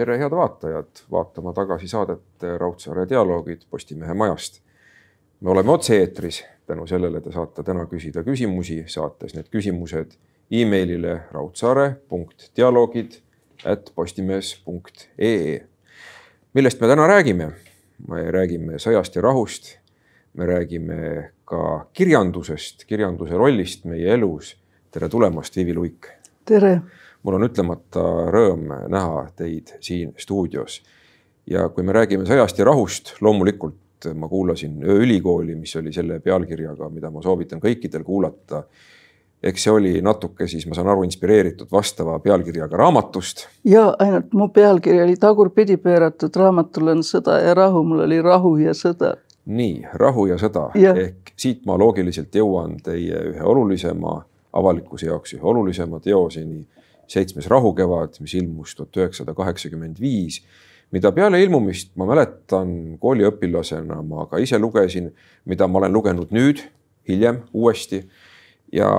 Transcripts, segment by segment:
tere, head vaatajad, vaatama tagasi saadet Raudsaare dialoogid Postimehe majast. me oleme otse-eetris, tänu sellele te saate täna küsida küsimusi, saates need küsimused emailile raudsaare.dialoogid at postimees.ee. millest me täna räägime? me räägime sõjast ja rahust. me räägime ka kirjandusest, kirjanduse rollist meie elus. tere tulemast, Viivi Luik. tere mul on ütlemata rõõm näha teid siin stuudios. ja kui me räägime sõjast ja rahust, loomulikult ma kuulasin ööülikooli, mis oli selle pealkirjaga, mida ma soovitan kõikidel kuulata. eks see oli natuke siis, ma saan aru, inspireeritud vastava pealkirjaga raamatust. ja ainult mu pealkiri oli tagurpidi pööratud, raamatul on Sõda ja rahu, mul oli Rahu ja sõda. nii, Rahu ja sõda ja. ehk siit ma loogiliselt jõuan teie ühe olulisema avalikkuse jaoks ühe olulisema teoseni seitsmes rahukevad, mis ilmus tuhat üheksasada kaheksakümmend viis, mida peale ilmumist ma mäletan kooliõpilasena ma ka ise lugesin, mida ma olen lugenud nüüd hiljem uuesti ja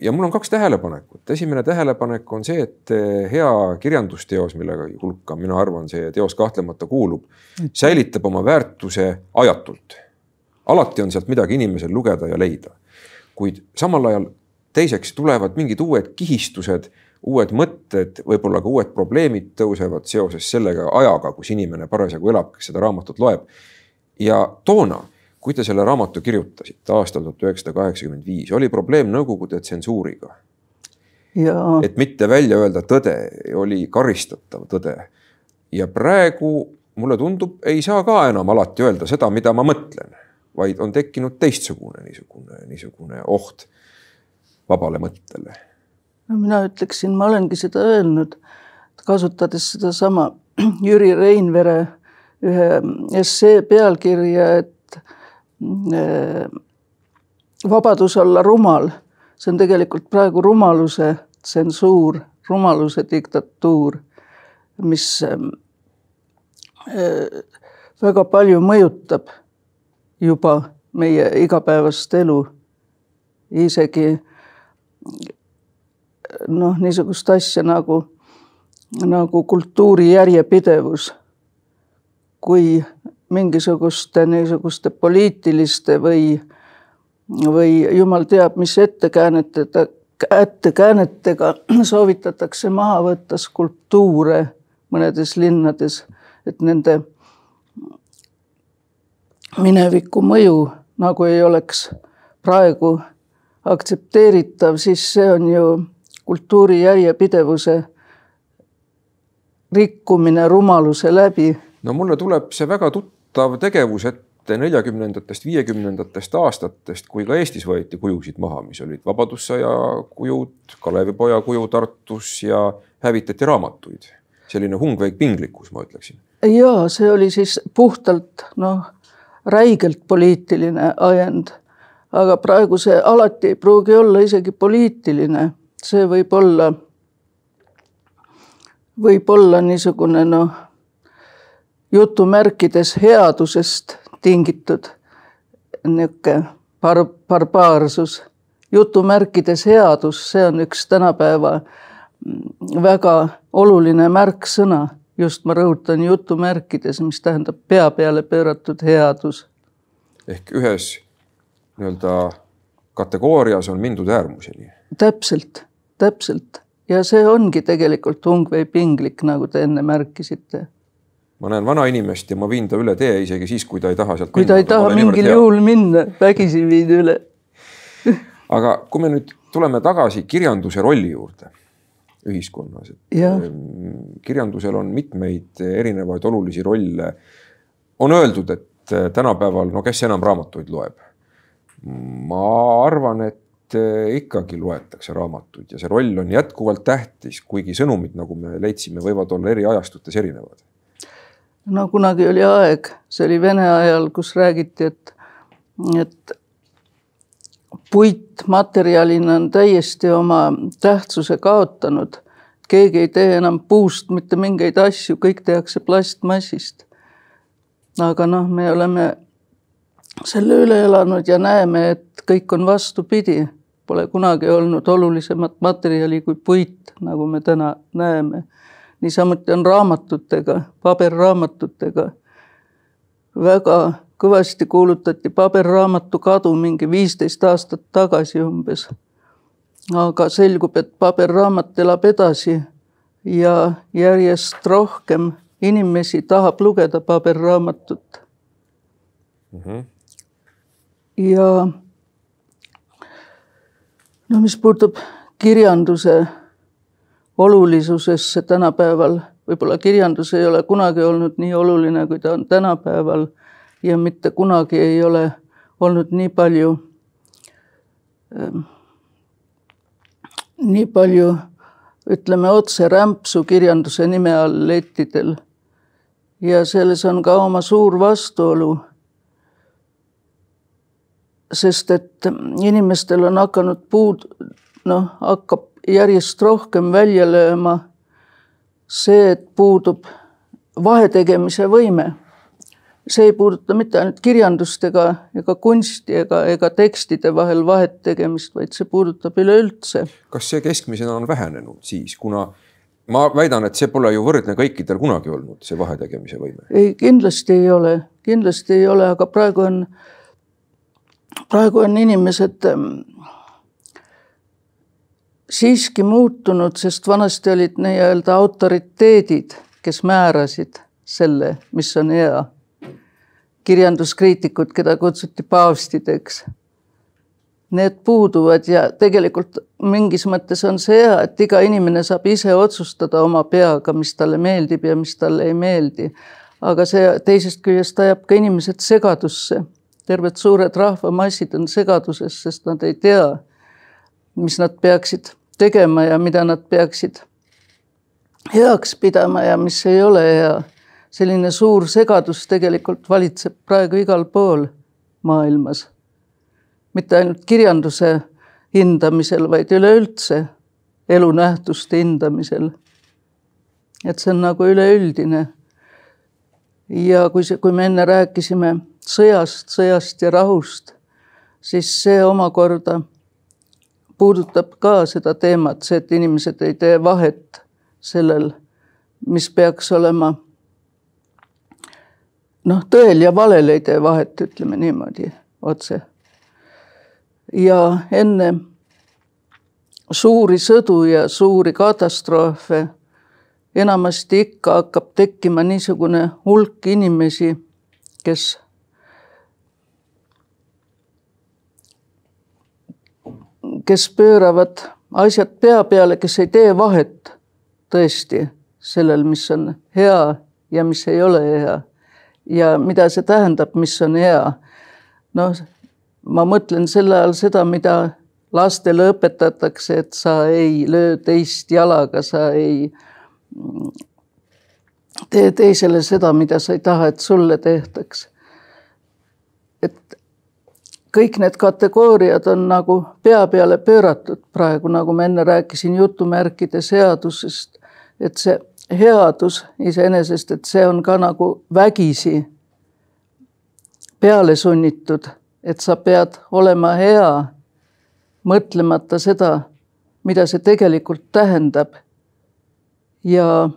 ja mul on kaks tähelepanekut. esimene tähelepanek on see, et hea kirjandusteos, millega hulka mina arvan, see teos kahtlemata kuulub, säilitab oma väärtuse ajatult. alati on sealt midagi inimesel lugeda ja leida. kuid samal ajal teiseks tulevad mingid uued kihistused uued mõtted, võib-olla ka uued probleemid tõusevad seoses sellega ajaga, kus inimene parasjagu elab, kes seda raamatut loeb. ja toona, kui te selle raamatu kirjutasite aastal tuhat üheksasada kaheksakümmend viis, oli probleem Nõukogude tsensuuriga. et mitte välja öelda tõde, oli karistatav tõde. ja praegu mulle tundub, ei saa ka enam alati öelda seda, mida ma mõtlen, vaid on tekkinud teistsugune niisugune, niisugune oht vabale mõttele no mina ütleksin, ma olengi seda öelnud, kasutades sedasama Jüri Reinvere ühe essee pealkirja, et äh, vabadus olla rumal, see on tegelikult praegu rumaluse tsensuur, rumaluse diktatuur, mis äh, väga palju mõjutab juba meie igapäevast elu. isegi noh, niisugust asja nagu, nagu kultuuri järjepidevus. kui mingisuguste niisuguste poliitiliste või, või jumal teab, mis ettekäänetega, ettekäänetega soovitatakse maha võtta skulptuure mõnedes linnades, et nende mineviku mõju nagu ei oleks praegu aktsepteeritav, siis see on ju kultuuri järjepidevuse rikkumine rumaluse läbi. no mulle tuleb see väga tuttav tegevus ette neljakümnendatest, viiekümnendatest aastatest, kui ka Eestis võeti kujusid maha, mis olid Vabadussõja kujud, Kalevipoja kuju Tartus ja hävitati raamatuid. selline hungveik pinglikkus, ma ütleksin. ja see oli siis puhtalt noh, räigelt poliitiline ajend. aga praegu see alati ei pruugi olla isegi poliitiline see võib olla, võib olla niisugune noh, jutumärkides headusest tingitud niisugune bar-, barbaarsus. jutumärkides headus, see on üks tänapäeva väga oluline märksõna, just ma rõhutan jutumärkides, mis tähendab pea peale pööratud headus. ehk ühes nii-öelda kategoorias on mindud äärmuseni. täpselt täpselt ja see ongi tegelikult Ungvei pinglik, nagu te enne märkisite. ma näen vanainimest ja ma viin ta üle tee isegi siis, kui ta ei taha sealt kui ta ei taha mingil juhul minna, vägisi viin üle aga kui me nüüd tuleme tagasi kirjanduse rolli juurde ühiskonnas, et kirjandusel on mitmeid erinevaid olulisi rolle. on öeldud, et tänapäeval, no kes enam raamatuid loeb? ma arvan, et Eh, ikkagi loetakse raamatuid ja see roll on jätkuvalt tähtis, kuigi sõnumid, nagu me leidsime, võivad olla eri ajastutes erinevad. no kunagi oli aeg, see oli Vene ajal, kus räägiti, et, et puit materjalina on täiesti oma tähtsuse kaotanud. keegi ei tee enam puust mitte mingeid asju, kõik tehakse plastmassist. aga noh, me oleme selle üle elanud ja näeme, et kõik on vastupidi. Pole kunagi olnud olulisemat materjali kui puit, nagu me täna näeme. niisamuti on raamatutega, paberraamatutega. väga kõvasti kuulutati paberraamatu kadu mingi viisteist aastat tagasi umbes. aga selgub, et paberraamat elab edasi ja järjest rohkem inimesi tahab lugeda paberraamatut mm. -hmm. Ja no mis puutub kirjanduse olulisusesse tänapäeval, võib-olla kirjandus ei ole kunagi olnud nii oluline, kui ta on tänapäeval ja mitte kunagi ei ole olnud nii palju äh,, nii palju ütleme otse rämpsu kirjanduse nime all lettidel. ja selles on ka oma suur vastuolu. Sest et inimestel on hakanud puud, noh, hakkab järjest rohkem välja lööma see, et puudub vahetegemise võime see ei puuduta mitte ainult kirjandust ega, ega kunsti ega, ega tekstide vahel vahet tegemist, vaid see puudutab üleüldse. kas see keskmisena on vähenenud siis, kuna ma väidan, et see pole ju võrdne kõikidel kunagi olnud, see vahetegemise võime. ei, kindlasti ei ole, kindlasti ei ole, aga praegu on, praegu on inimesed ähm, siiski muutunud, sest vanasti olid nii-öelda autoriteedid, kes määrasid selle, mis on hea kirjanduskriitikud, keda kutsuti paavstideks. Need puuduvad ja tegelikult mingis mõttes on see hea, et iga inimene saab ise otsustada oma peaga, mis talle meeldib ja mis talle ei meeldi. aga see teisest küljest ajab ka inimesed segadusse. Terved suured rahvamassid on segaduses, sest nad ei tea, mis nad peaksid tegema ja mida nad peaksid heaks pidama ja mis ei ole hea selline suur segadus tegelikult valitseb praegu igal pool maailmas. mitte ainult kirjanduse hindamisel, vaid üleüldse elunähtuste hindamisel. et see on nagu üleüldine. ja kui see, kui me enne rääkisime sõjast, sõjast ja rahust, siis see omakorda puudutab ka seda teemat, see, et inimesed ei tee vahet sellel, mis peaks olema noh, tõel ja valel ei tee vahet, ütleme niimoodi otse. ja enne suuri sõdu ja suuri katastroofe enamasti ikka hakkab tekkima niisugune hulk inimesi, kes kes pööravad asjad pea peale, kes ei tee vahet tõesti sellel, mis on hea ja mis ei ole hea ja mida see tähendab, mis on hea. noh, ma mõtlen selle all seda, mida lastele õpetatakse, et sa ei löö teist jalaga, sa ei mm, tee teisele seda, mida sa ei taha, et sulle tehtaks. Kõik need kategooriad on nagu pea peale pööratud praegu, nagu ma enne rääkisin jutumärkide seadusest, et see headus iseenesest, et see on ka nagu vägisi peale sunnitud, et sa pead olema hea, mõtlemata seda, mida see tegelikult tähendab. ja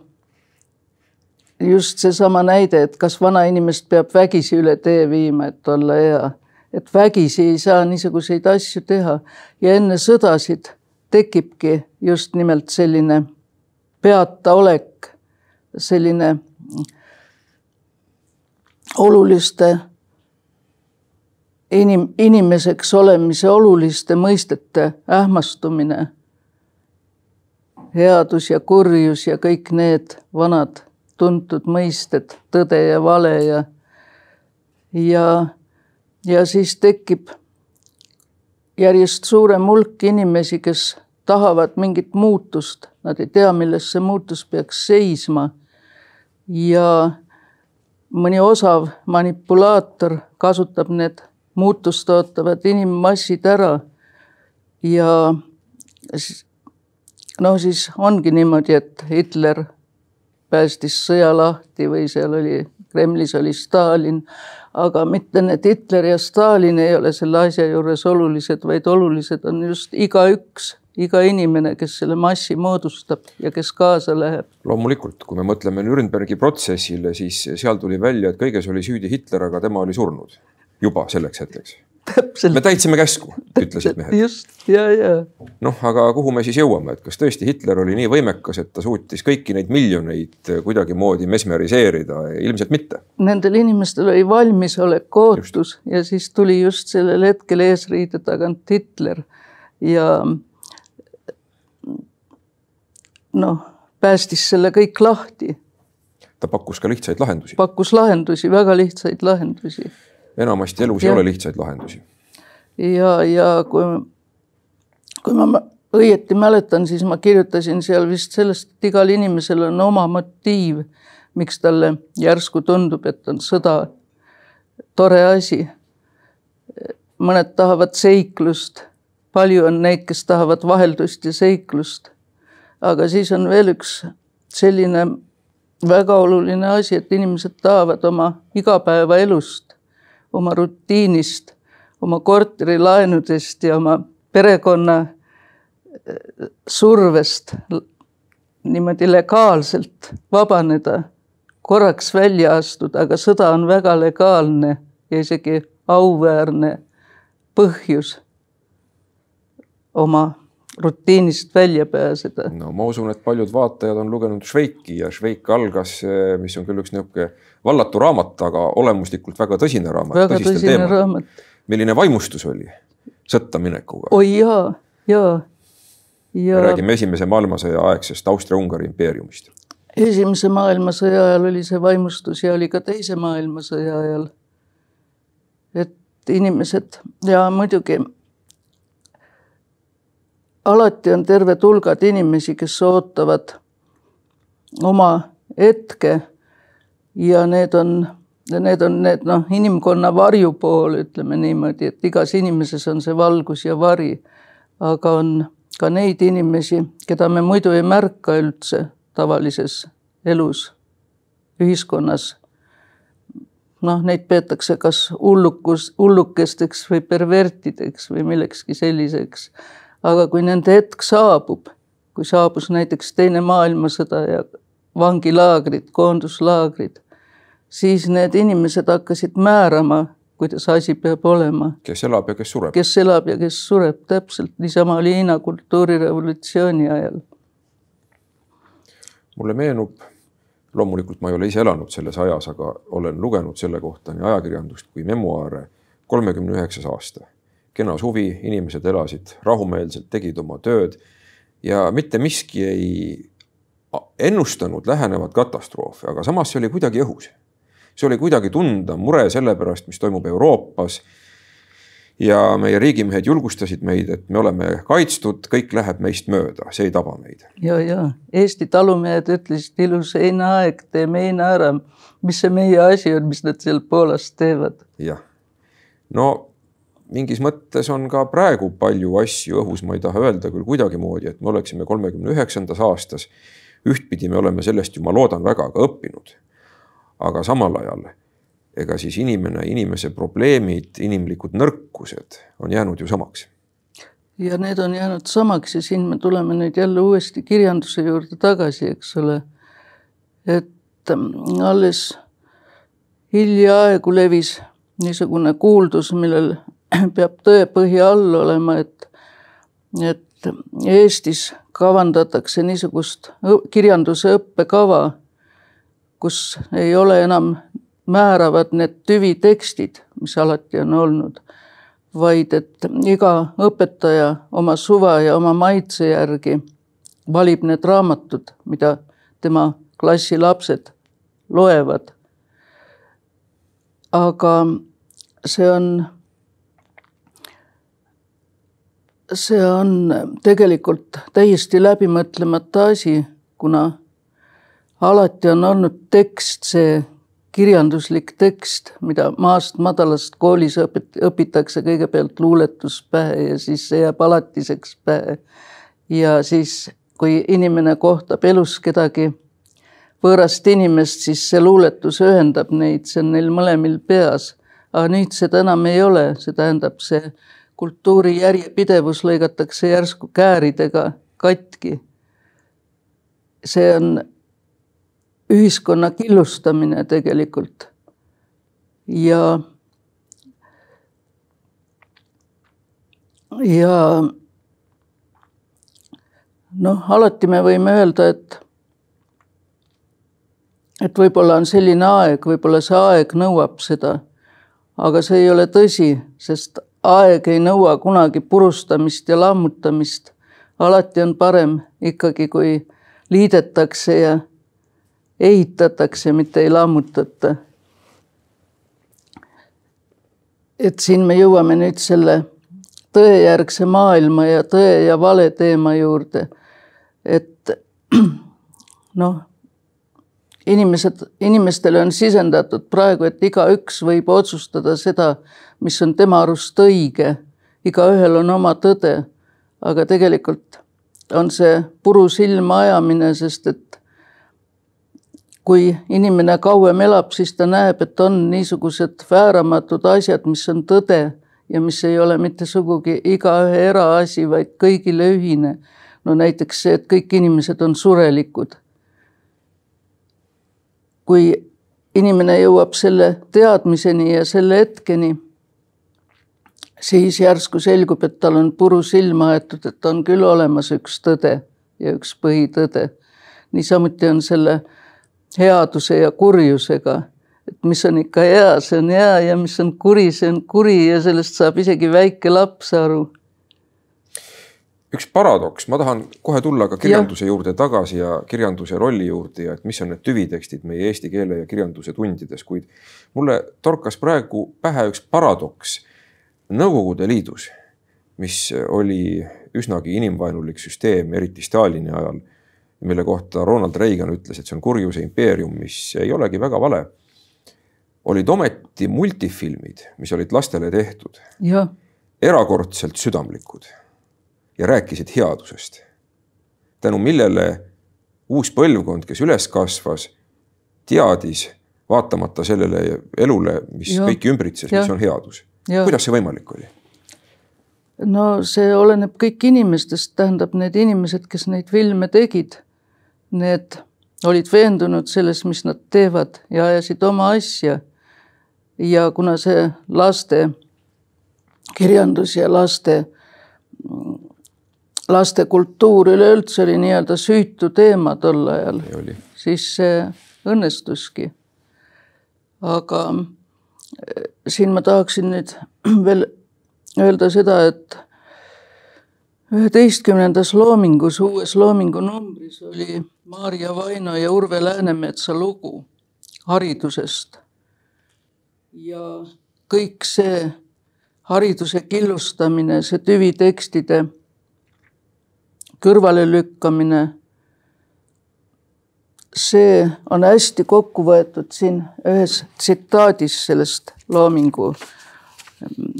just seesama näide, et kas vanainimest peab vägisi üle tee viima, et olla hea, et vägisi ei saa niisuguseid asju teha. Ja enne sõdasid tekibki just nimelt selline peataolek, selline oluliste inim-, inimeseks olemise oluliste mõistete ähmastumine, headus ja kurjus ja kõik need vanad tuntud mõisted, tõde ja vale ja ja, ja siis tekib järjest suurem hulk inimesi, kes tahavad mingit muutust, nad ei tea, milles see muutus peaks seisma. ja mõni osav manipulaator kasutab need muutust ootavad inimmassid ära. ja no siis ongi niimoodi, et Hitler päästis sõja lahti või seal oli Kremlis oli Stalin, aga mitte need Hitler ja Stalin ei ole selle asja juures olulised, vaid olulised on just igaüks, iga inimene, kes selle massi moodustab ja kes kaasa läheb. loomulikult, kui me mõtleme Nürnbergi protsessile, siis seal tuli välja, et kõiges oli süüdi Hitler, aga tema oli surnud juba selleks hetkeks täpselt. me täitsime käsku, ütlesid mehed. just, ja, ja. noh, aga kuhu me siis jõuame, et kas tõesti Hitler oli nii võimekas, et ta suutis kõiki neid miljoneid kuidagimoodi mesmeriseerida, ilmselt mitte. Nendel inimestel oli valmisolek, ootus ja siis tuli just sellel hetkel eesriide tagant Hitler ja noh, päästis selle kõik lahti. ta pakkus ka lihtsaid lahendusi. pakkus lahendusi, väga lihtsaid lahendusi enamasti elus ja. ei ole lihtsaid lahendusi. ja, ja kui, kui ma õieti mäletan, siis ma kirjutasin seal vist sellest, et igal inimesel on oma motiiv, miks talle järsku tundub, et on sõda tore asi. mõned tahavad seiklust, palju on neid, kes tahavad vaheldust ja seiklust. aga siis on veel üks selline väga oluline asi, et inimesed tahavad oma igapäevaelust oma rutiinist, oma korterilaenudest ja oma perekonna eh, survest niimoodi legaalselt vabaneda, korraks välja astuda, aga sõda on väga legaalne ja isegi auväärne põhjus oma rutiinist välja pääseda. no ma usun, et paljud vaatajad on lugenud Šveiki ja Šveik algas, mis on küll üks niisugune vallatu raamat, aga olemuslikult väga tõsine raamat. väga tõsine teemat. raamat. milline vaimustus oli sõtta minekuga? oi jaa, jaa. Ja... me räägime Esimese maailmasõja aegsest Austria-Ungari impeeriumist. esimese maailmasõja ajal oli see vaimustus ja oli ka teise maailmasõja ajal. et inimesed ja muidugi alati on terved hulgad inimesi, kes ootavad oma hetke ja need on, need on need noh, inimkonna varjupool, ütleme niimoodi, et igas inimeses on see valgus ja vari. aga on ka neid inimesi, keda me muidu ei märka üldse tavalises elus, ühiskonnas. noh, neid peetakse kas hullukus, hullukesteks või pervertideks või millekski selliseks aga kui nende hetk saabub, kui saabus näiteks Teine maailmasõda ja vangilaagrid, koonduslaagrid, siis need inimesed hakkasid määrama, kuidas asi peab olema. kes elab ja kes sureb. kes elab ja kes sureb, täpselt niisama oli Hiina kultuurirevolutsiooni ajal. mulle meenub, loomulikult ma ei ole ise elanud selles ajas, aga olen lugenud selle kohta nii ajakirjandust kui memuaare, kolmekümne üheksas aasta kena suvi, inimesed elasid rahumeelselt, tegid oma tööd ja mitte miski ei ennustanud lähenevat katastroofi, aga samas see oli kuidagi õhus. See oli kuidagi tunda mure selle pärast, mis toimub Euroopas. ja meie riigimehed julgustasid meid, et me oleme kaitstud, kõik läheb meist mööda, see ei taba meid. ja, ja Eesti talumehed ütlesid ilus heinaaeg, teeme heina ära. mis see meie asi on, mis nad seal Poolas teevad? jah, no mingis mõttes on ka praegu palju asju õhus, ma ei taha öelda küll kuidagimoodi, et me oleksime kolmekümne üheksandas aastas. ühtpidi me oleme sellest ju, ma loodan väga, ka õppinud. Aga samal ajal ega siis inimene, inimese probleemid, inimlikud nõrkused on jäänud ju samaks. ja need on jäänud samaks ja siin me tuleme nüüd jälle uuesti kirjanduse juurde tagasi, eks ole. et mm, alles hiljaaegu levis niisugune kuuldus, millel peab tõepõhi all olema, et, et Eestis kavandatakse niisugust kirjanduse õppekava, kus ei ole enam määravad need tüvitekstid, mis alati on olnud, vaid et iga õpetaja oma suva ja oma maitse järgi valib need raamatud, mida tema klassi lapsed loevad. aga see on see on tegelikult täiesti läbimõtlemata asi, kuna alati on olnud tekst, see kirjanduslik tekst, mida maast madalast koolis õpet-, õpitakse kõigepealt luuletus pähe ja siis see jääb alatiseks pähe. ja siis, kui inimene kohtab elus kedagi võõrast inimest, siis see luuletus ühendab neid, see on neil mõlemil peas. aga nüüd seda enam ei ole, see tähendab, see kultuuri järjepidevus lõigatakse järsku kääridega katki. see on ühiskonna killustamine tegelikult. ja ja noh, alati me võime öelda, et et võib-olla on selline aeg, võib-olla see aeg nõuab seda. aga see ei ole tõsi, sest aeg ei nõua kunagi purustamist ja lammutamist. alati on parem ikkagi, kui liidetakse ja ehitatakse, mitte ei lammutata. et siin me jõuame nüüd selle tõejärgse maailma ja tõe ja vale teema juurde. et noh, inimesed, inimestele on sisendatud praegu, et igaüks võib otsustada seda, mis on tema arust õige. igaühel on oma tõde, aga tegelikult on see puru silma ajamine, sest et kui inimene kauem elab, siis ta näeb, et on niisugused vääramatud asjad, mis on tõde ja mis ei ole mitte sugugi igaühe eraasi, vaid kõigile ühine. no näiteks see, et kõik inimesed on surelikud. kui inimene jõuab selle teadmiseni ja selle hetkeni, siis järsku selgub, et tal on puru silma aetud, et on küll olemas üks tõde ja üks põhitõde. niisamuti on selle headuse ja kurjusega et mis on ikka hea, see on hea ja mis on kuri, see on kuri ja sellest saab isegi väike laps aru. üks paradoks, ma tahan kohe tulla ka kirjanduse ja. juurde tagasi ja kirjanduse rolli juurde ja et mis on need tüvitekstid meie eesti keele ja kirjanduse tundides, kuid mulle torkas praegu pähe üks paradoks Nõukogude Liidus, mis oli üsnagi inimvaenulik süsteem, eriti Stalini ajal, mille kohta Ronald Reagan ütles, et see on kurjuse impeerium, mis ei olegi väga vale olid ometi multifilmid, mis olid lastele tehtud. erakordselt südamlikud ja rääkisid headusest. tänu millele uus põlvkond, kes üles kasvas, teadis vaatamata sellele elule, mis ja. kõiki ümbritses, mis on headus. kuidas see võimalik oli? no see oleneb kõik inimestest, tähendab need inimesed, kes neid filme tegid, need olid veendunud selles, mis nad teevad ja ajasid oma asja ja kuna see laste kirjandus ja laste, laste kultuur üleüldse oli nii-öelda süütu teema tol ajal, siis see õnnestuski. aga eh, siin ma tahaksin nüüd veel öelda seda, et üheteistkümnendas loomingus, uues loomingu numbris oli Maarja Vaino ja Urve Läänemetsa lugu haridusest ja kõik see hariduse killustamine, see tüvitekstide kõrvalelükkamine, see on hästi kokku võetud siin ühes tsitaadis sellest loomingu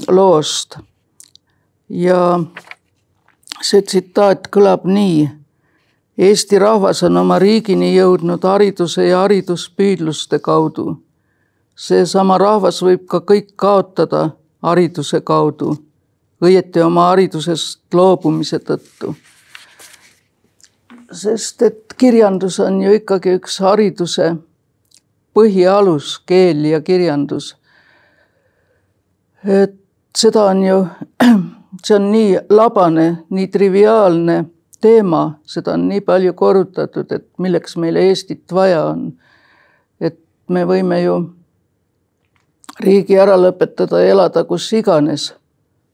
loost. ja see tsitaat kõlab nii. Eesti rahvas on oma riigini jõudnud hariduse ja hariduspüüdluste kaudu seesama rahvas võib ka kõik kaotada hariduse kaudu, õieti oma haridusest loobumise tõttu. sest et kirjandus on ju ikkagi üks hariduse põhialus, keel ja kirjandus. et seda on ju, see on nii labane, nii triviaalne teema, seda on nii palju korrutatud, et milleks meile Eestit vaja on. et me võime ju riigi ära lõpetada ja elada kus iganes.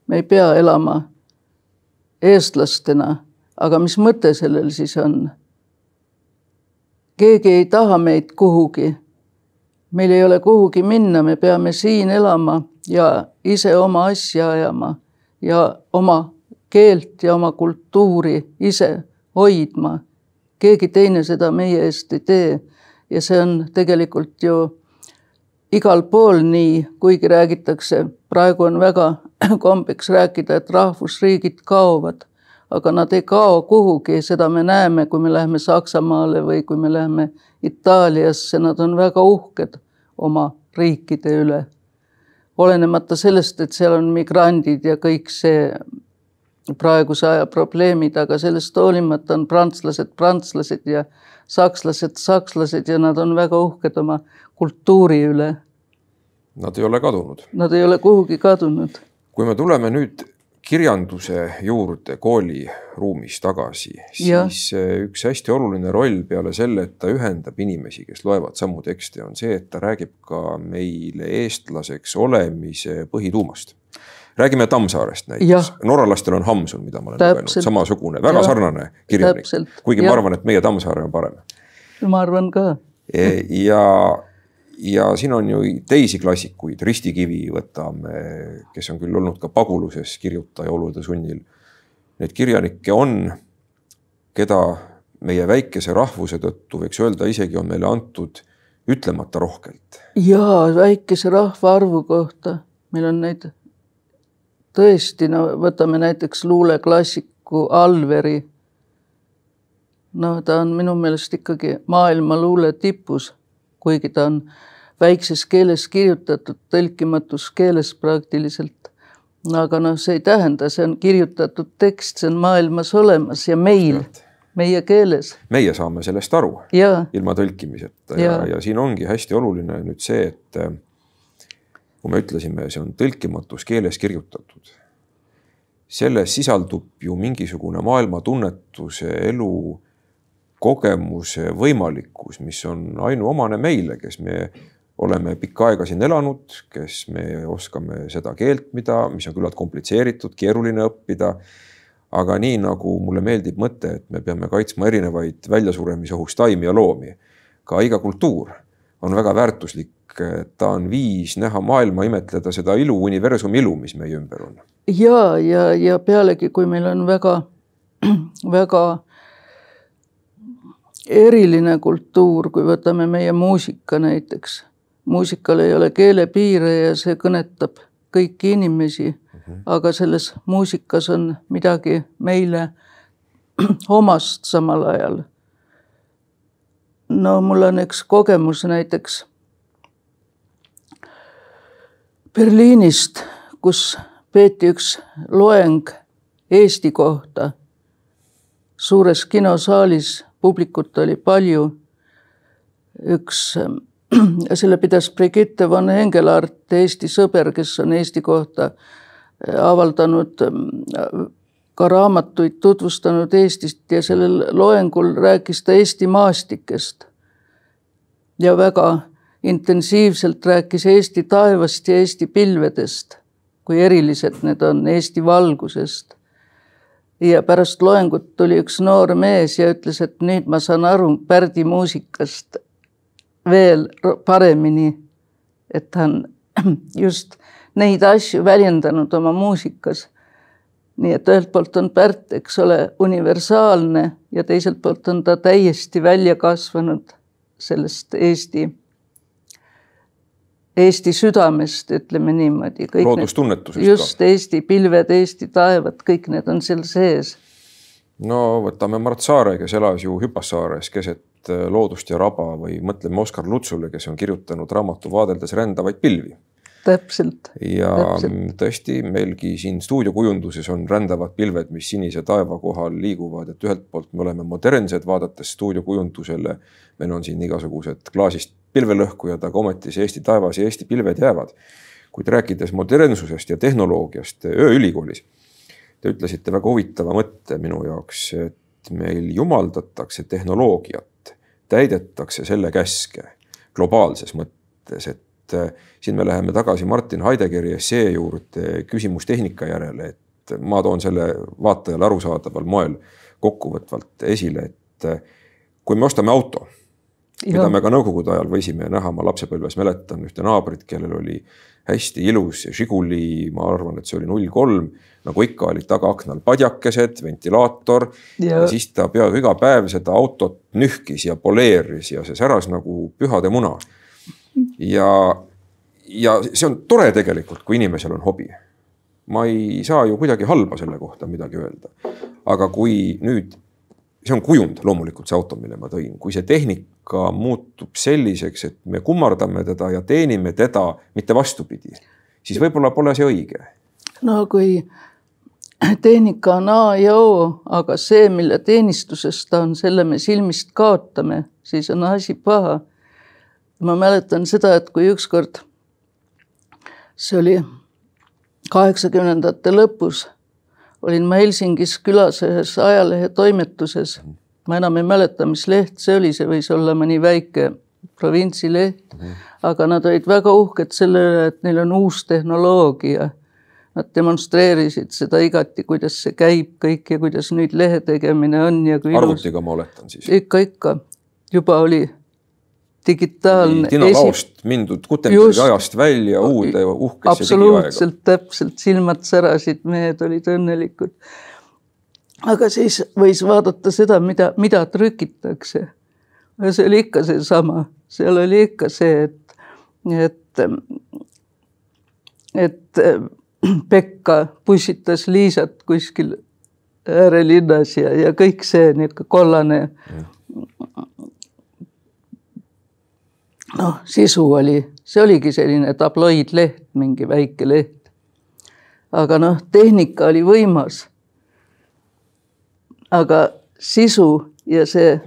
me ei pea elama eestlastena, aga mis mõte sellel siis on? keegi ei taha meid kuhugi. meil ei ole kuhugi minna, me peame siin elama ja ise oma asja ajama ja oma keelt ja oma kultuuri ise hoidma. keegi teine seda meie eest ei tee. ja see on tegelikult ju igal pool nii, kuigi räägitakse, praegu on väga kombeks rääkida, et rahvusriigid kaovad. aga nad ei kao kuhugi, seda me näeme, kui me läheme Saksamaale või kui me läheme Itaaliasse, nad on väga uhked oma riikide üle. olenemata sellest, et seal on migrandid ja kõik see praeguse aja probleemid, aga sellest hoolimata on prantslased prantslased ja sakslased sakslased ja nad on väga uhked oma kultuuri üle. Nad ei ole kadunud. Nad ei ole kuhugi kadunud. kui me tuleme nüüd kirjanduse juurde kooliruumis tagasi, siis ja. üks hästi oluline roll peale selle, et ta ühendab inimesi, kes loevad samu tekste, on see, et ta räägib ka meile eestlaseks olemise põhituumast räägime Tammsaarest näiteks, norralastel on Hamsun, mida ma olen lugenud, samasugune, väga ja. sarnane kirjanik, kuigi ja. ma arvan, et meie Tammsaare on parem. ma arvan ka e, ja, ja siin on ju teisi klassikuid, Risti Kivi võtame, kes on küll olnud ka paguluses kirjutaja olude sunnil. Neid kirjanikke on, keda meie väikese rahvuse tõttu võiks öelda, isegi on meile antud ütlemata rohkelt. ja väikese rahvaarvu kohta meil on neid tõesti, no võtame näiteks luuleklassiku Alveri. no ta on minu meelest ikkagi maailma luule tipus, kuigi ta on väikses keeles kirjutatud, tõlkimatus keeles praktiliselt. aga noh, see ei tähenda, see on kirjutatud tekst, see on maailmas olemas ja meil, meie keeles. meie saame sellest aru ilma tõlkimiseta ja, ja, ja siin ongi hästi oluline nüüd see, et kui me ütlesime, see on tõlkimatus keeles kirjutatud. selles sisaldub ju mingisugune maailmatunnetuse, elu, kogemuse võimalikkus, mis on ainuomane meile, kes me oleme pikka aega siin elanud, kes me oskame seda keelt, mida, mis on küllalt komplitseeritud, keeruline õppida. aga nii nagu mulle meeldib mõte, et me peame kaitsma erinevaid väljasuremisohus taimi ja loomi, ka iga kultuur on väga väärtuslik ta on viis näha maailma, imetleda seda ilu, universumi ilu, mis meie ümber on. ja, ja, ja pealegi, kui meil on väga, väga eriline kultuur, kui võtame meie muusika näiteks. muusikal ei ole keelepiire ja see kõnetab kõiki inimesi mm, -hmm. aga selles muusikas on midagi meile omast samal ajal. no mul on üks kogemus näiteks Berliinist, kus peeti üks loeng Eesti kohta. suures kinosaalis publikut oli palju. üks, selle pidas Brigitte von Engelart, Eesti sõber, kes on Eesti kohta avaldanud ka raamatuid, tutvustanud Eestist ja sellel loengul rääkis ta Eesti maastikest. ja väga intensiivselt rääkis Eesti taevast ja Eesti pilvedest, kui erilised need on, Eesti valgusest. ja pärast loengut tuli üks noor mees ja ütles, et nüüd ma saan aru Pärdi muusikast veel paremini. et ta on just neid asju väljendanud oma muusikas. nii et ühelt poolt on Pärt, eks ole, universaalne ja teiselt poolt on ta täiesti välja kasvanud sellest Eesti Eesti südamest, ütleme niimoodi. loodustunnetusest. just, Eesti pilved, Eesti taevad, kõik need on seal sees. no võtame Mart Saare, kes elas ju Hüpassaares keset äh, loodust ja raba või mõtleme Oskar Lutsule, kes on kirjutanud raamatu Vaadeldes rändavaid pilvi. Täpselt. ja täpselt. tõesti, meilgi siin stuudiokujunduses on rändavad pilved, mis sinise taeva kohal liiguvad, et ühelt poolt me oleme modernsed, vaadates stuudiokujundusele. meil on siin igasugused klaasist pilvelõhkujad, aga ometi see Eesti taevas ja Eesti pilved jäävad. kuid rääkides modernsusest ja tehnoloogiast ööülikoolis, te ütlesite väga huvitava mõtte minu jaoks, et meil jumaldatakse tehnoloogiat, täidetakse selle käske globaalses mõttes, et äh, siin me läheme tagasi Martin Heideggeri essee juurde küsimus tehnika järele, et ma toon selle vaatajale arusaadaval moel kokkuvõtvalt esile, et äh, kui me ostame auto mida me ka nõukogude ajal võisime näha, ma lapsepõlves mäletan ühte naabrit, kellel oli hästi ilus Žiguli, ma arvan, et see oli null kolm, nagu ikka olid tagaaknal padjakesed, ventilaator ja. ja siis ta peaaegu iga päev seda autot nühkis ja poleeris ja see säras nagu pühade muna. Ja, ja see on tore tegelikult, kui inimesel on hobi. ma ei saa ju kuidagi halba selle kohta midagi öelda. aga kui nüüd, see on kujund loomulikult see auto, mille ma tõin, kui see tehnika muutub selliseks, et me kummardame teda ja teenime teda, mitte vastupidi, siis võib-olla pole see õige. no kui tehnika on A ja O, aga see, mille teenistuses ta on, selle me silmist kaotame, siis on asi paha. Ma mäletan seda, et kui ükskord see oli kaheksakümnendate lõpus olin ma Helsingis külas ühes ajalehe toimetuses. ma enam ei mäleta, mis leht see oli, see võis olla mõni väike provintsileht mm. -hmm. aga nad olid väga uhked selle üle, et neil on uus tehnoloogia. Nad demonstreerisid seda igati, kuidas see käib kõik ja kuidas nüüd lehe tegemine on ja kui arvutiga ilus... ma oletan siis? ikka, ikka. juba oli digitaalne. dinalaost esi... mindud Gutenbergi ajast välja uude uhkesse absoluutselt täpselt, silmad särasid, mehed olid õnnelikud. aga siis võis vaadata seda, mida, mida trükitakse. see oli ikka seesama, seal oli ikka see, et, et, et Pekka pussitas Liisat kuskil äärelinnas ja, ja kõik see niisugune kollane ja noh, sisu oli, see oligi selline tabloidleht, mingi väike leht. aga noh, tehnika oli võimas. aga sisu ja see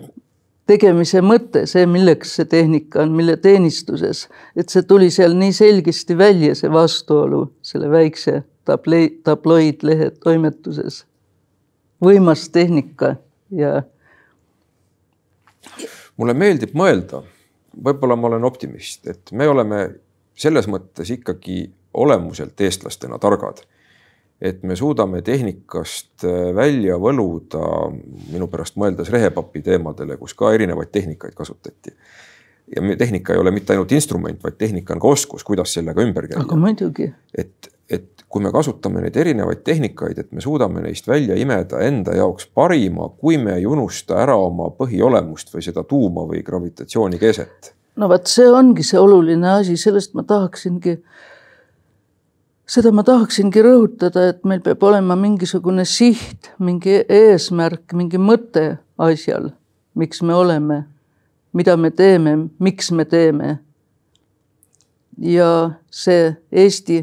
tegemise mõte, see, milleks see tehnika on, mille teenistuses, et see tuli seal nii selgesti välja, see vastuolu selle väikse tabloi, tabloidlehe toimetuses. võimas tehnika ja. mulle meeldib mõelda võib-olla ma olen optimist, et me oleme selles mõttes ikkagi olemuselt eestlastena targad. et me suudame tehnikast äh, välja võluda, minu pärast mõeldes rehepapi teemadele, kus ka erinevaid tehnikaid kasutati. ja tehnika ei ole mitte ainult instrument, vaid tehnika on ka oskus, kuidas sellega ümber käia. aga muidugi. et, et kui me kasutame neid erinevaid tehnikaid, et me suudame neist välja imeda enda jaoks parima, kui me ei unusta ära oma põhiolemust või seda tuuma või gravitatsiooni keset. no vot, see ongi see oluline asi, sellest ma tahaksingi, seda ma tahaksingi rõhutada, et meil peab olema mingisugune siht, mingi eesmärk, mingi mõte asjal, miks me oleme, mida me teeme, miks me teeme. ja see Eesti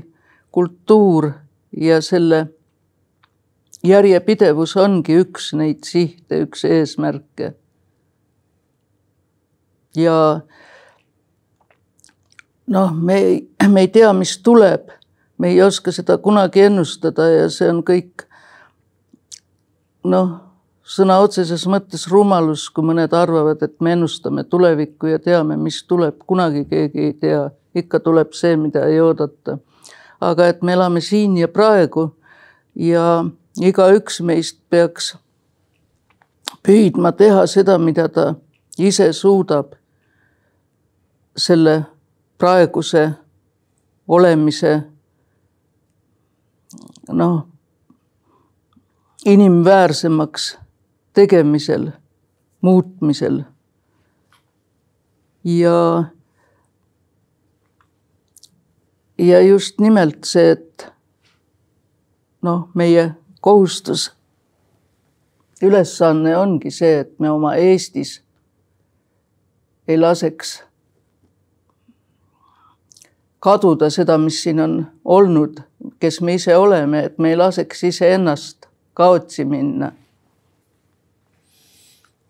kultuur ja selle järjepidevus ongi üks neid sihte, üks eesmärke. ja noh, me ei, me ei tea, mis tuleb, me ei oska seda kunagi ennustada ja see on kõik noh, sõna otseses mõttes rumalus, kui mõned arvavad, et me ennustame tulevikku ja teame, mis tuleb, kunagi keegi ei tea, ikka tuleb see, mida ei oodata aga et me elame siin ja praegu ja igaüks meist peaks püüdma teha seda, mida ta ise suudab selle praeguse olemise noh, inimväärsemaks tegemisel, muutmisel. ja ja just nimelt see, et noh, meie kohustus, ülesanne ongi see, et me oma Eestis ei laseks kaduda seda, mis siin on olnud, kes me ise oleme, et me ei laseks iseennast kaotsi minna.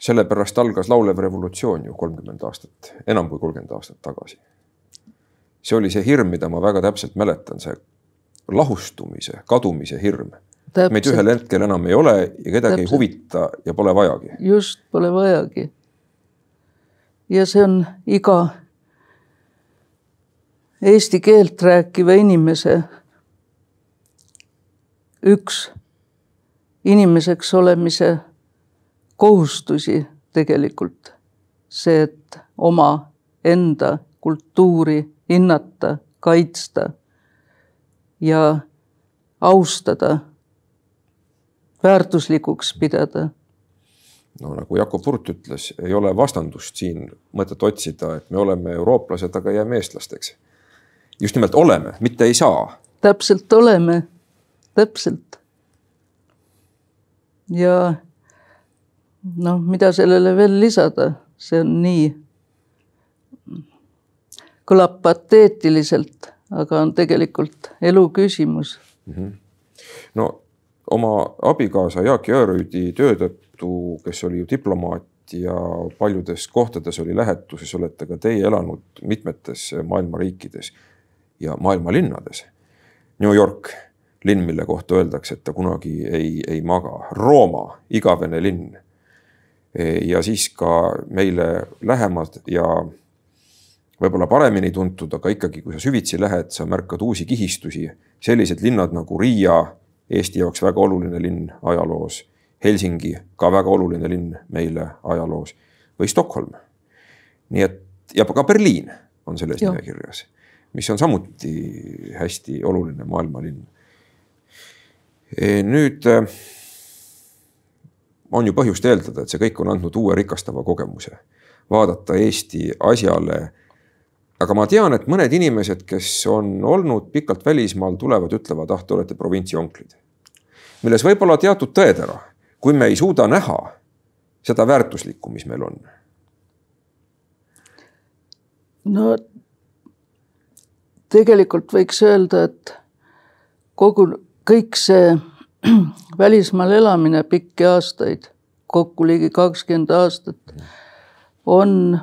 sellepärast algas laulev revolutsioon ju kolmkümmend aastat, enam kui kolmkümmend aastat tagasi see oli see hirm, mida ma väga täpselt mäletan, see lahustumise, kadumise hirm. meid ühel hetkel enam ei ole ja kedagi täpselt. ei huvita ja pole vajagi. just, pole vajagi. ja see on iga eesti keelt rääkiva inimese üks inimeseks olemise kohustusi tegelikult. see, et oma enda kultuuri hinnata, kaitsta ja austada, väärtuslikuks pidada. no nagu Jakob Hurt ütles, ei ole vastandust siin mõtet otsida, et me oleme eurooplased, aga jääme eestlasteks. just nimelt oleme, mitte ei saa. täpselt oleme, täpselt. ja noh, mida sellele veel lisada, see on nii, kõlab pateetiliselt, aga on tegelikult elu küsimus mm. -hmm. no oma abikaasa Jaak Jõerüüdi töö tõttu, kes oli ju diplomaat ja paljudes kohtades oli lähetuses, olete ka teie elanud mitmetes maailma riikides ja maailma linnades. New York, linn, mille kohta öeldakse, et ta kunagi ei, ei maga. Rooma, igavene linn. ja siis ka meile lähemad ja võib-olla paremini tuntud, aga ikkagi, kui sa süvitsi lähed, sa märkad uusi kihistusi. sellised linnad nagu Riia, Eesti jaoks väga oluline linn ajaloos Helsingi, ka väga oluline linn meile ajaloos, või Stockholm. nii et ja ka Berliin on selles ja. nimekirjas, mis on samuti hästi oluline maailmalinn. E, nüüd e, on ju põhjust eeldada, et see kõik on andnud uue rikastava kogemuse, vaadata Eesti asjale aga ma tean, et mõned inimesed, kes on olnud pikalt välismaal, tulevad, ütlevad, ah, te olete provintsi onklid. milles võib olla teatud tõetera kui me ei suuda näha seda väärtuslikku, mis meil on? no tegelikult võiks öelda, et kogu, kõik see välismaal elamine pikki aastaid, kokku ligi kakskümmend aastat, on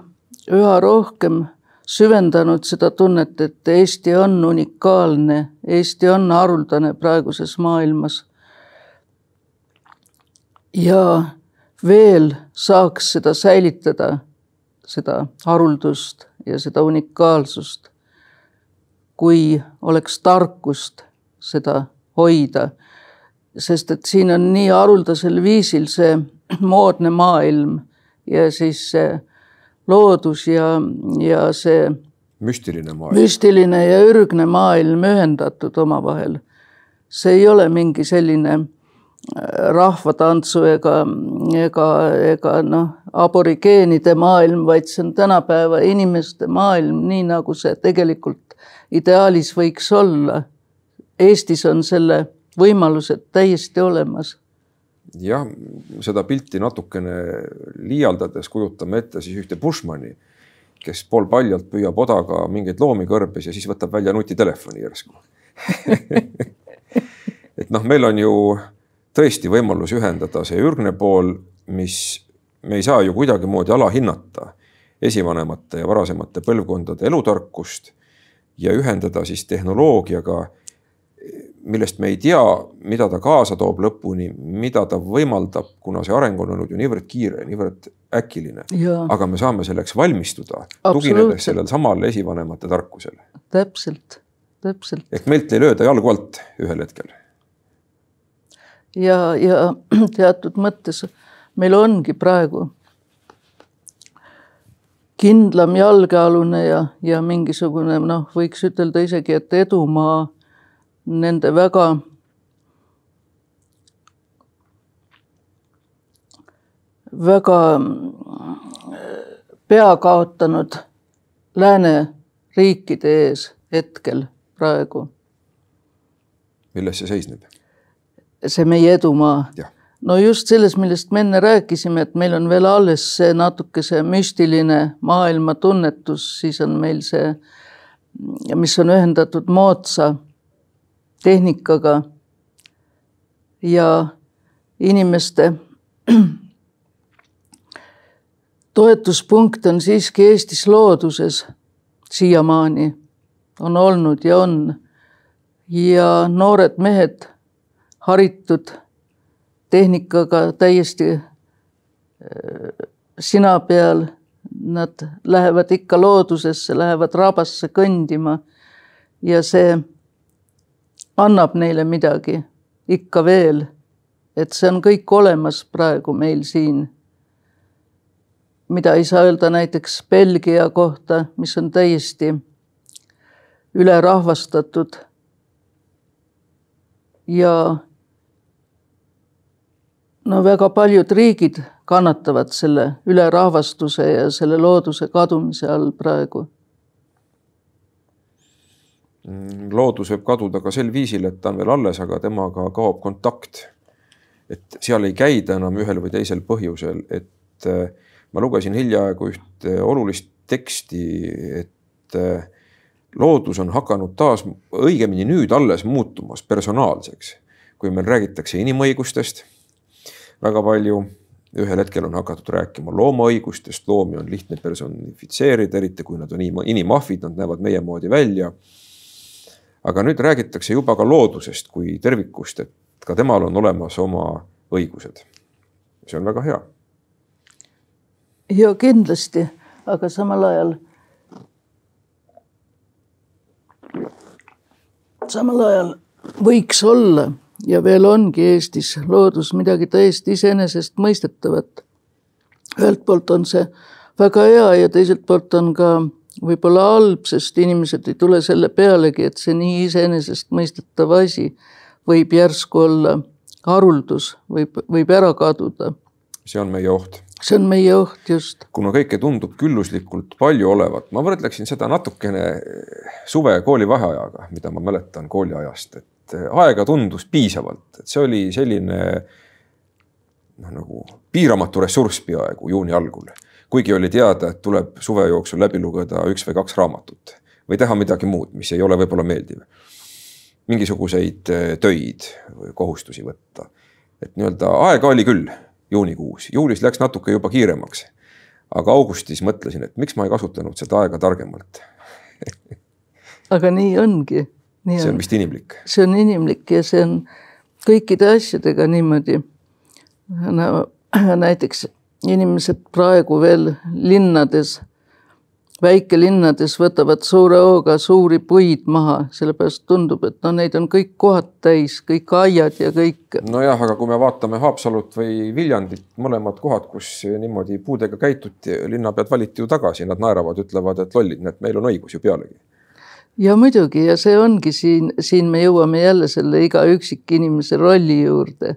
üha rohkem süvendanud seda tunnet, et Eesti on unikaalne, Eesti on haruldane praeguses maailmas ja veel saaks seda säilitada, seda haruldust ja seda unikaalsust, kui oleks tarkust seda hoida. sest et siin on nii haruldasel viisil see moodne maailm ja siis see loodus ja, ja see müstiline maailm. müstiline ja ürgne maailm ühendatud omavahel. see ei ole mingi selline rahvatantsu ega, ega, ega noh, aborigeenide maailm, vaid see on tänapäeva inimeste maailm, nii nagu see tegelikult ideaalis võiks olla. Eestis on selle võimalused täiesti olemas. Jah, seda pilti natukene liialdades kujutame ette siis ühte Bushmani, kes poolpaljalt püüab odaga mingeid loomi kõrbes ja siis võtab välja nutitelefoni järsku. Et noh, meil on ju tõesti võimalus ühendada see ürgne pool, mis me ei saa ju kuidagimoodi alahinnata esivanemate ja varasemate põlvkondade elutarkust ja ühendada siis tehnoloogiaga, millest me ei tea, mida ta kaasa toob lõpuni, mida ta võimaldab, kuna see areng on olnud ju niivõrd kiire, niivõrd äkiline. aga me saame selleks valmistuda, tuginedes sellel samal esivanemate tarkusele. täpselt, täpselt. ehk meilt ei lööda jalgu alt ühel hetkel ja, ja teatud mõttes meil ongi praegu kindlam jalgealune ja, ja mingisugune noh, võiks ütelda isegi, et edumaa nende väga väga pea kaotanud lääneriikide ees hetkel praegu. milles see seisneb? see meie edumaa. no just selles, millest me enne rääkisime, et meil on veel alles see natuke see müstiline maailma tunnetus, siis on meil see, mis on ühendatud moodsa tehnikaga ja inimeste toetuspunkt on siiski Eestis looduses siiamaani, on olnud ja on. ja noored mehed haritud tehnikaga täiesti äh, sina peal. Nad lähevad ikka loodusesse, lähevad rabasse kõndima ja see annab neile midagi ikka veel. et see on kõik olemas praegu meil siin. mida ei saa öelda näiteks Belgia kohta, mis on täiesti ülerahvastatud. ja no väga paljud riigid kannatavad selle ülerahvastuse ja selle looduse kadumise all praegu. Mm, loodus võib kaduda ka sel viisil, et ta on veel alles, aga temaga kaob kontakt. et seal ei käida enam ühel või teisel põhjusel, et äh, ma lugesin hiljaaegu ühte olulist teksti, et äh, loodus on hakanud taas, õigemini nüüd alles muutumas personaalseks. kui meil räägitakse inimõigustest väga palju, ühel hetkel on hakatud rääkima loomaõigustest, loomi on lihtne personifitseerida, eriti kui nad on inimahvid, nad näevad meie moodi välja. Aga nüüd räägitakse juba ka loodusest kui tervikust, et ka temal on olemas oma õigused. see on väga hea. ja kindlasti, aga samal ajal samal ajal võiks olla ja veel ongi Eestis loodus midagi täiesti iseenesestmõistetavat. ühelt poolt on see väga hea ja teiselt poolt on ka võib-olla halb, sest inimesed ei tule selle pealegi, et see nii iseenesestmõistetav asi võib järsku olla haruldus, võib, võib ära kaduda. see on meie oht see on meie oht just. kuna kõike tundub külluslikult palju olevat, ma võrdleksin seda natukene suve koolivaheajaga, mida ma mäletan kooliajast, et aega tundus piisavalt, et see oli selline noh, nagu piiramatu ressurss peaaegu juuni algul. Kuigi oli teada, et tuleb suve jooksul läbi lugeda üks või kaks raamatut või teha midagi muud, mis ei ole võib-olla meeldiv. mingisuguseid töid või kohustusi võtta. et nii-öelda aega oli küll juunikuus, juulis läks natuke juba kiiremaks. aga augustis mõtlesin, et miks ma ei kasutanud seda aega targemalt aga nii ongi. see on vist inimlik. see on inimlik ja see on kõikide asjadega niimoodi no,. näiteks inimesed praegu veel linnades väikelinnades võtavad suure hooga suuri puid maha, sellepärast tundub, et no neid on kõik kohad täis, kõik aiad ja kõik. nojah, aga kui me vaatame Haapsalut või Viljandit, mõlemad kohad, kus niimoodi puudega käituti, linnapead valiti ju tagasi, nad naeravad, ütlevad, et lollid, näed, meil on õigus ju pealegi. ja muidugi ja see ongi siin, siin me jõuame jälle selle iga üksikinimese rolli juurde.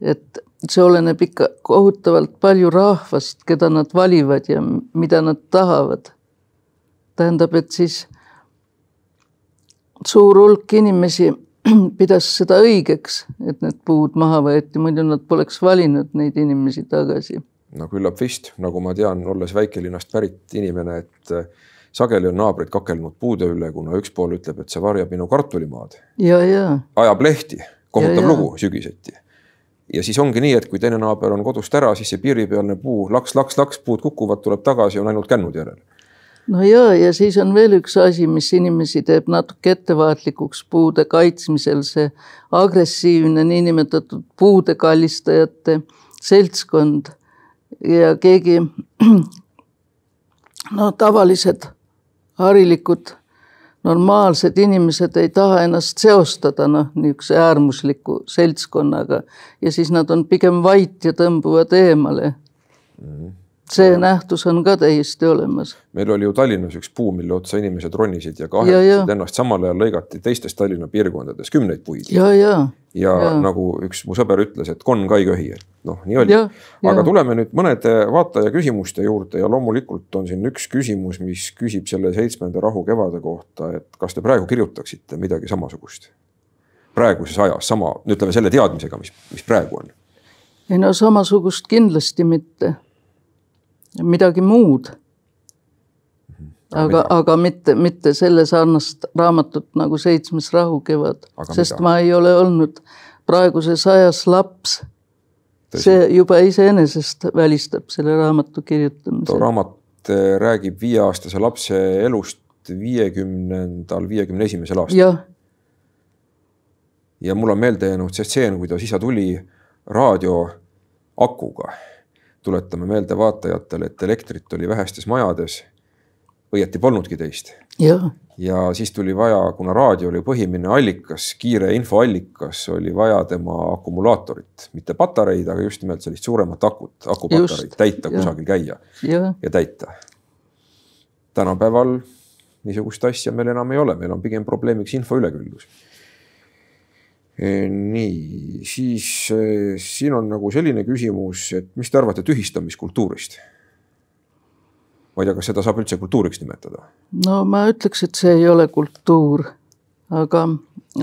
et see oleneb ikka kohutavalt palju rahvast, keda nad valivad ja mida nad tahavad tähendab, et siis suur hulk inimesi pidas seda õigeks, et need puud maha võeti, muidu nad poleks valinud neid inimesi tagasi. no küllap vist, nagu ma tean, olles väikelinnast pärit inimene, et äh, sageli on naabrid kakelnud puude üle, kuna üks pool ütleb, et see varjab minu kartulimaad. ja, ja. ajab lehti, kohutav ja, lugu sügiseti. Ja siis ongi nii, et kui teine naaber on kodust ära, siis see piiripealne puu laks, laks, laks, puud kukuvad, tuleb tagasi, on ainult kännud järel. No ja, ja siis on veel üks asi, mis inimesi teeb natuke ettevaatlikuks puude kaitsmisel, see agressiivne niinimetatud puude kallistajate seltskond. Ja keegi no tavalised harilikud normaalsed inimesed ei taha ennast seostada noh, niisuguse äärmusliku seltskonnaga ja siis nad on pigem vait ja tõmbuvad eemale mm. -hmm see nähtus on ka täiesti olemas. meil oli ju Tallinnas üks puu, mille otsa inimesed ronisid ja kahetasid ennast, samal ajal lõigati teistes Tallinna piirkondades kümneid puid. ja, ja, ja, ja nagu üks mu sõber ütles, et konn ka ei köhi, et noh, nii oli. aga tuleme nüüd mõnede vaataja küsimuste juurde ja loomulikult on siin üks küsimus, mis küsib selle seitsmenda rahu kevade kohta, et kas te praegu kirjutaksite midagi samasugust? praeguses ajas sama, ütleme selle teadmisega, mis, mis praegu on. ei no samasugust kindlasti mitte midagi muud. aga, aga mitte, mitte selle sarnast raamatut nagu Seitsmes rahukevad, sest mida? ma ei ole olnud praeguses ajas laps. see juba iseenesest välistab selle raamatu kirjutamise. too raamat eh, räägib viieaastase lapse elust viiekümnendal, viiekümne esimesel aastal. ja mul on meelde jäänud see stseen, kuidas isa tuli raadioakuga tuletame meelde vaatajatele, et elektrit oli vähestes majades. õieti polnudki teist. ja siis tuli vaja, kuna raadio oli põhimine allikas, kiire infoallikas, oli vaja tema akumulaatorit, mitte patareid, aga just nimelt sellist suuremat akut, akupatareid täita, kusagil käia ja. ja täita. tänapäeval niisugust asja meil enam ei ole, meil on pigem probleemiks info üleküllus nii, siis siin on nagu selline küsimus, et mis te arvate tühistamiskultuurist? ma ei tea, kas seda saab üldse kultuuriks nimetada? no ma ütleks, et see ei ole kultuur, aga,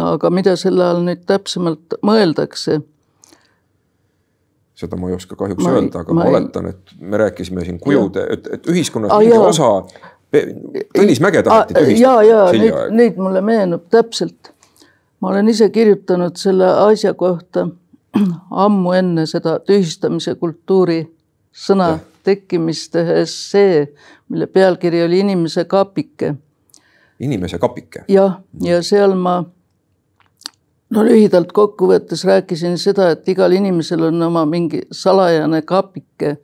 aga mida selle all nüüd täpsemalt mõeldakse? seda ma ei oska kahjuks ma öelda, aga ma, ma oletan, et me rääkisime siin kujude, et, et ühiskonnas ah, mingi osa, Tõnis Mäge taheti tühistada. ja, ja neid, neid mulle meenub täpselt. Ma olen ise kirjutanud selle asja kohta ammu enne seda tühistamise kultuuri sõna ja. tekkimist ühe essee, mille pealkiri oli Inimese kapike. inimese kapike? jah, ja seal ma no lühidalt kokkuvõttes rääkisin seda, et igal inimesel on oma mingi salajane kapike,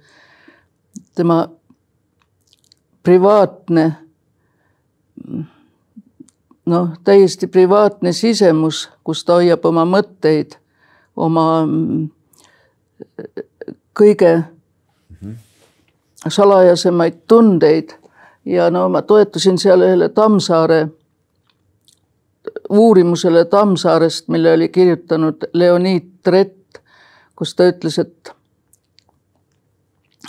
tema privaatne, noh, täiesti privaatne sisemus, kus ta hoiab oma mõtteid, oma kõige salajasemaid tundeid. Ja no ma toetusin seal ühele Tammsaare uurimusele Tammsaarest, mille oli kirjutanud Leonid Trett, kus ta ütles, et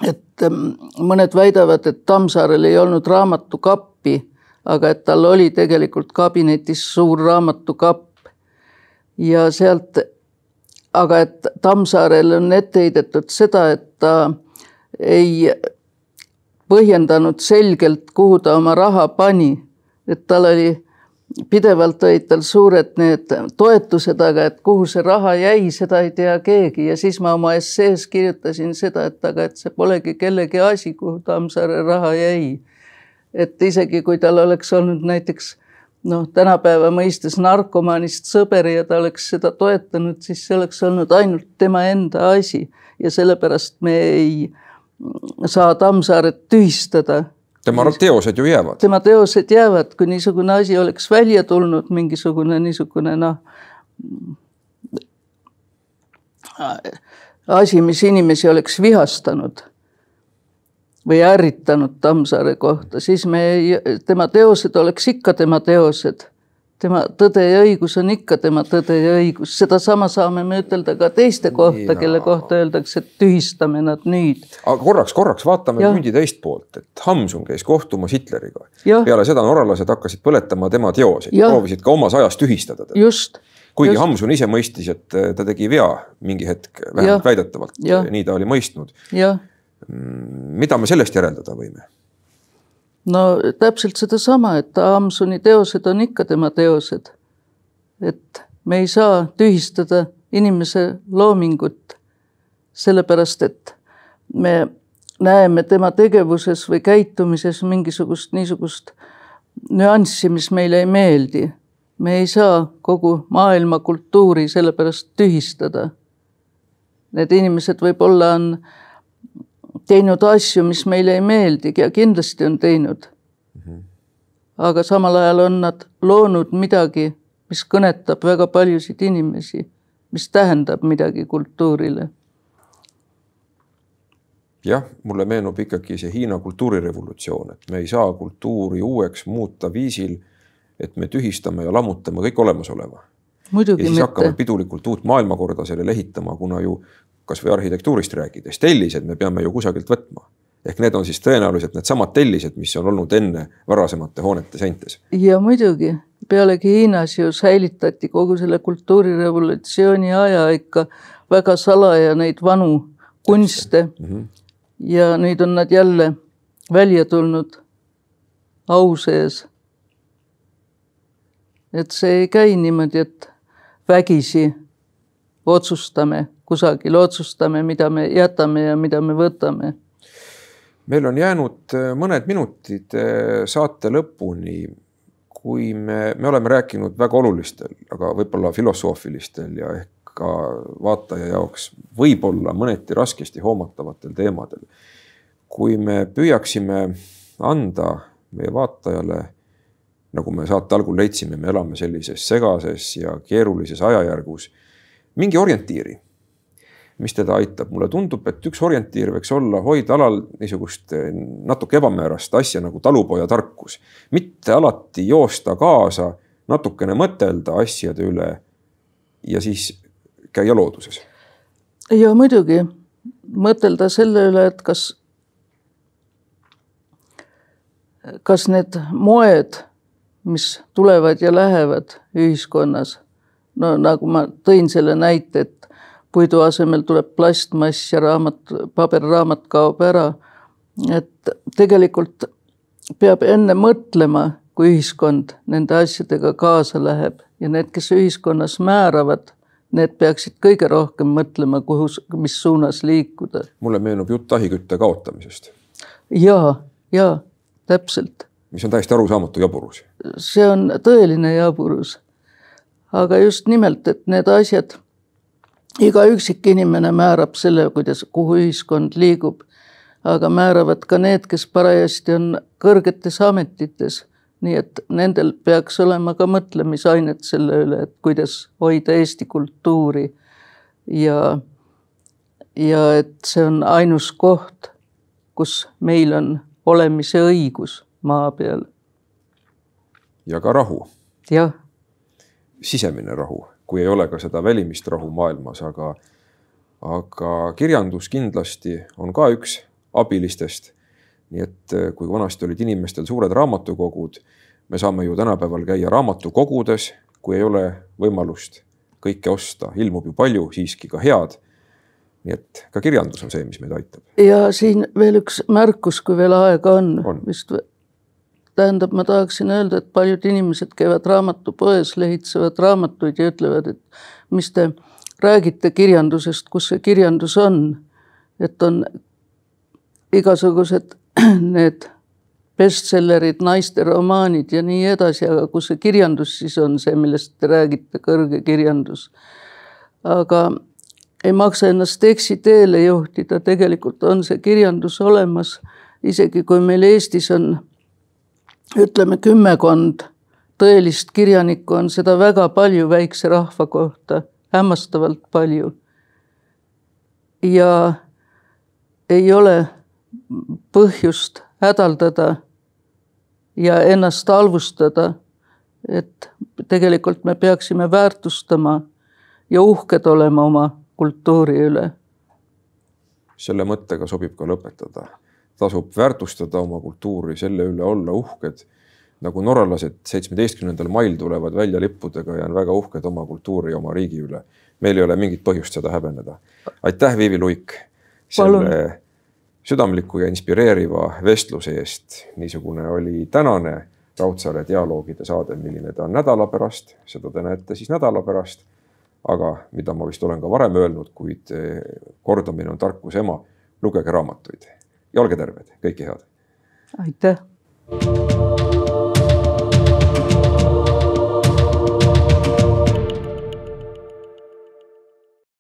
et ähm, mõned väidavad, et Tammsaarel ei olnud raamatukappi, aga et tal oli tegelikult kabinetis suur raamatukapp. ja sealt, aga et Tammsaarel on ette heidetud seda, et ta ei põhjendanud selgelt, kuhu ta oma raha pani, et tal oli pidevalt olid tal suured need toetused, aga et kuhu see raha jäi, seda ei tea keegi ja siis ma oma essees kirjutasin seda, et aga et see polegi kellegi asi, kuhu Tammsaare raha jäi. Et isegi kui tal oleks olnud näiteks noh, tänapäeva mõistes narkomaanist sõber ja ta oleks seda toetanud, siis see oleks olnud ainult tema enda asi. Ja sellepärast me ei saa Tammsaaret tühistada. Tema teosed ju jäävad. tema teosed jäävad, kui niisugune asi oleks välja tulnud, mingisugune niisugune noh, asi, mis inimesi oleks vihastanud või ärritanud Tammsaare kohta, siis me, tema teosed oleks ikka tema teosed tema tõde ja õigus on ikka tema tõde ja õigus, sedasama saame me ütelda ka teiste kohta, kelle kohta öeldakse, et tühistame nad nüüd. aga korraks, korraks vaatame mündi teist poolt, et Hamsun käis kohtumas Hitleriga. peale seda norralased hakkasid põletama tema teoseid, proovisid ka omas ajas tühistada teda. just. kuigi just. Hamsun ise mõistis, et ta tegi vea mingi hetk, vähemalt väidetavalt, nii ta oli mõistnud. Mida me sellest järeldada võime? no täpselt sedasama, et Hamsuni teosed on ikka tema teosed. et me ei saa tühistada inimese loomingut, sellepärast et me näeme tema tegevuses või käitumises mingisugust niisugust nüanssi, mis meile ei meeldi. me ei saa kogu maailma kultuuri sellepärast tühistada. Need inimesed võib-olla on teinud asju, mis meile ei meeldi ja kindlasti on teinud mm. -hmm. aga samal ajal on nad loonud midagi, mis kõnetab väga paljusid inimesi, mis tähendab midagi kultuurile. jah, mulle meenub ikkagi see Hiina kultuurirevolutsioon, et me ei saa kultuuri uueks muuta viisil, et me tühistame ja lammutame kõik olemasoleva. siis mitte. hakkame pidulikult uut maailmakorda sellele ehitama, kuna ju kasvõi arhitektuurist rääkides, tellised me peame ju kusagilt võtma. ehk need on siis tõenäoliselt needsamad tellised, mis on olnud enne varasemate hoonete seintes. ja muidugi, pealegi Hiinas ju säilitati kogu selle kultuurirevolutsiooni aja ikka väga salaja neid vanu kunste mm. -hmm. ja nüüd on nad jälle välja tulnud au sees. et see ei käi niimoodi, et vägisi otsustame kusagil, otsustame, mida me jätame ja mida me võtame. meil on jäänud äh, mõned minutid äh, saate lõpuni. kui me, me oleme rääkinud väga olulistel, aga võib-olla filosoofilistel ja ehk ka vaataja jaoks võib-olla mõneti raskesti hoomatavatel teemadel. kui me püüaksime anda meie vaatajale nagu me saate algul leidsime, me elame sellises segases ja keerulises ajajärgus mingi orientiiri, mis teda aitab. mulle tundub, et üks orientiir võiks olla hoida alal niisugust eh, natuke ebamäärast asja nagu talupojatarkus. mitte alati joosta kaasa, natukene mõtelda asjade üle ja siis käia looduses. ja muidugi mõtelda selle üle, et kas, kas need moed, mis tulevad ja lähevad ühiskonnas no nagu ma tõin selle näite, et puidu asemel tuleb plastmass ja raamat, paberraamat kaob ära. et tegelikult peab enne mõtlema, kui ühiskond nende asjadega kaasa läheb ja need, kes ühiskonnas määravad, need peaksid kõige rohkem mõtlema, kuhu, mis suunas liikuda. mulle meenub jutt ahikütte kaotamisest. ja, ja täpselt. mis on täiesti arusaamatu jaburus. see on tõeline jaburus. aga just nimelt, et need asjad, iga üksik inimene määrab selle, kuidas, kuhu ühiskond liigub aga määravad ka need, kes parajasti on kõrgetes ametites. nii et nendel peaks olema ka mõtlemisainet selle üle, et kuidas hoida Eesti kultuuri ja, ja et see on ainus koht, kus meil on olemise õigus maa peal. ja ka rahu. jah. sisemine rahu, kui ei ole ka seda välimist rahu maailmas, aga, aga kirjandus kindlasti on ka üks abilistest. nii et eh, kui vanasti olid inimestel suured raamatukogud, me saame ju tänapäeval käia raamatukogudes, kui ei ole võimalust kõike osta, ilmub ju palju siiski ka head. nii et ka kirjandus on see, mis meid aitab. ja siin veel üks märkus, kui veel aega on, on., vist tähendab, ma tahaksin öelda, et paljud inimesed käivad raamatupoes, lehitsevad raamatuid ja ütlevad, et mis te räägite kirjandusest, kus see kirjandus on. et on igasugused need bestsellerid, naisteromaanid ja nii edasi, aga kus see kirjandus siis on see, millest te räägite, kõrge kirjandus. aga ei maksa ennast eksiteele juhtida, tegelikult on see kirjandus olemas, isegi kui meil Eestis on ütleme kümmekond tõelist kirjanikku, on seda väga palju väikse rahva kohta, hämmastavalt palju. ja ei ole põhjust hädaldada ja ennast halvustada. et tegelikult me peaksime väärtustama ja uhked olema oma kultuuri üle. selle mõttega sobib ka lõpetada. Tasub väärtustada oma kultuuri, selle üle olla uhked. nagu norralased seitsmeteistkümnendal mail tulevad välja lippudega ja on väga uhked oma kultuuri ja oma riigi üle. meil ei ole mingit põhjust seda häbeneda. aitäh, Viivi Luik. selle südamliku ja inspireeriva vestluse eest. niisugune oli tänane Raudsaare dialoogide saade, milline ta on nädala pärast, seda te näete siis nädala pärast. aga mida ma vist olen ka varem öelnud, kuid eh, kordamine on tarkuse ema, lugege raamatuid ja olge terved, kõike head. aitäh